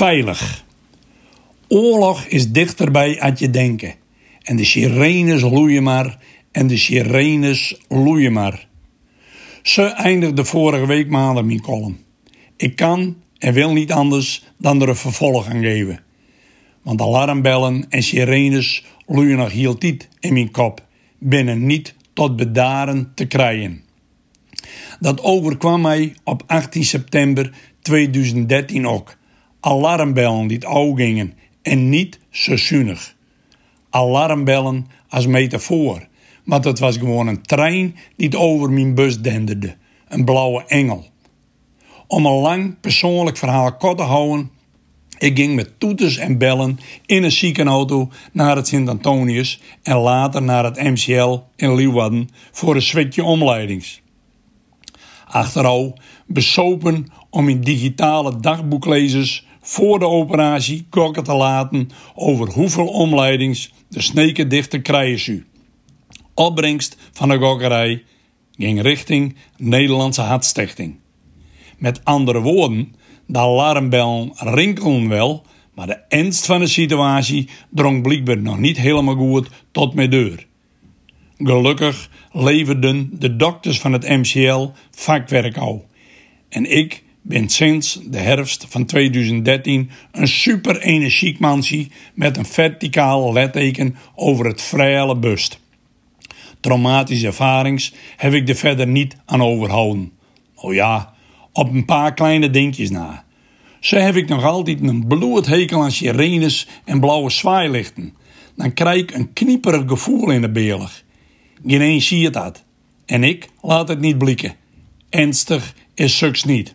Veilig. Oorlog is dichterbij aan je denken. En de sirenes loeien maar. En de sirenes loeien maar. Ze eindigde vorige week maandag mijn column. Ik kan en wil niet anders dan er een vervolg aan geven. Want alarmbellen en sirenes loeien nog heel tijd in mijn kop. Binnen niet tot bedaren te krijgen. Dat overkwam mij op 18 september 2013 ook. Alarmbellen die het gingen en niet seizoenig. Alarmbellen als metafoor, maar het was gewoon een trein die over mijn bus denderde. Een blauwe engel. Om een lang persoonlijk verhaal kort te houden, ik ging met toeters en bellen in een ziekenauto naar het Sint-Antonius en later naar het MCL in Leeuwarden voor een zwetje omleidings. Achterouw besopen om in digitale dagboeklezers voor de operatie koken te laten over hoeveel omleidings de sneken dichter krijgen u. Opbrengst van de gokkerij ging richting Nederlandse Hartstichting. Met andere woorden, de alarmbellen rinkelen wel, maar de ernst van de situatie drong blijkbaar nog niet helemaal goed tot mijn deur. Gelukkig leverden de dokters van het MCL vakwerk al. En ik ben sinds de herfst van 2013 een super energiek mansie met een verticaal letteken over het vrije bust. Traumatische ervarings heb ik er verder niet aan overhouden. Oh ja, op een paar kleine dingetjes na. Zo heb ik nog altijd een bloedhekel aan sirenes en blauwe zwaailichten. Dan krijg ik een knieperig gevoel in de beelig. Geen een ziet dat. En ik laat het niet blikken. Ernstig is suks niet.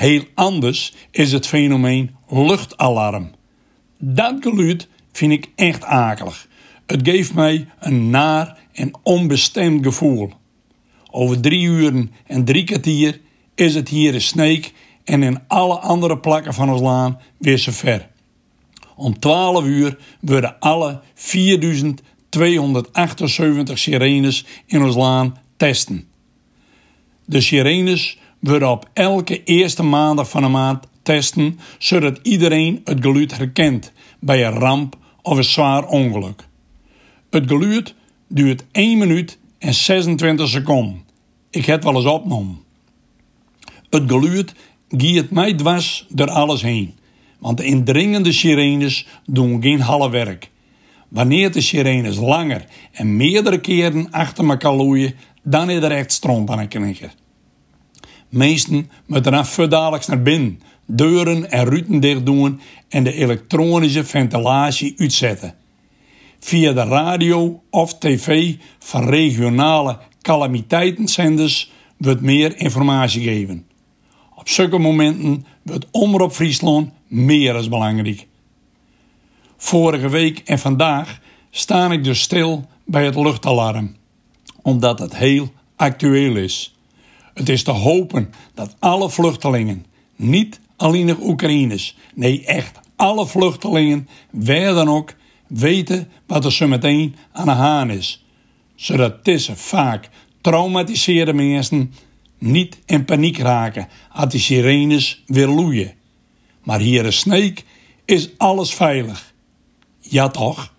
Heel anders is het fenomeen luchtalarm. Dat geluid vind ik echt akelig. Het geeft mij een naar en onbestemd gevoel. Over drie uren en drie kwartier is het hier een sneek en in alle andere plakken van ons laan weer zo ver. Om 12 uur worden alle 4278 sirenes in ons laan testen. De sirenes worden op elke eerste maandag van de maand testen, zodat iedereen het geluid herkent bij een ramp of een zwaar ongeluk. Het geluid duurt 1 minuut en 26 seconden. Ik heb wel eens opgenomen. Het geluid giet mij dwars door alles heen, want de indringende sirenes doen geen halve werk. Wanneer de sirenes langer en meerdere keren achter elkaar loeien, dan is er echt stront aan een knikker. Meesten moeten dan verdadelijks naar binnen, deuren en ruiten dicht doen en de elektronische ventilatie uitzetten. Via de radio of tv van regionale calamiteitenzenders wordt meer informatie gegeven. Op zulke momenten wordt Omroep Friesland meer als belangrijk. Vorige week en vandaag sta ik dus stil bij het luchtalarm, omdat het heel actueel is. Het is te hopen dat alle vluchtelingen, niet alleen de Oekraïners, nee echt alle vluchtelingen, waar dan ook, weten wat er zo meteen aan de haan is. Zodat deze vaak traumatiseerde mensen niet in paniek raken als die sirenes weer loeien. Maar hier in Sneek is alles veilig. Ja toch?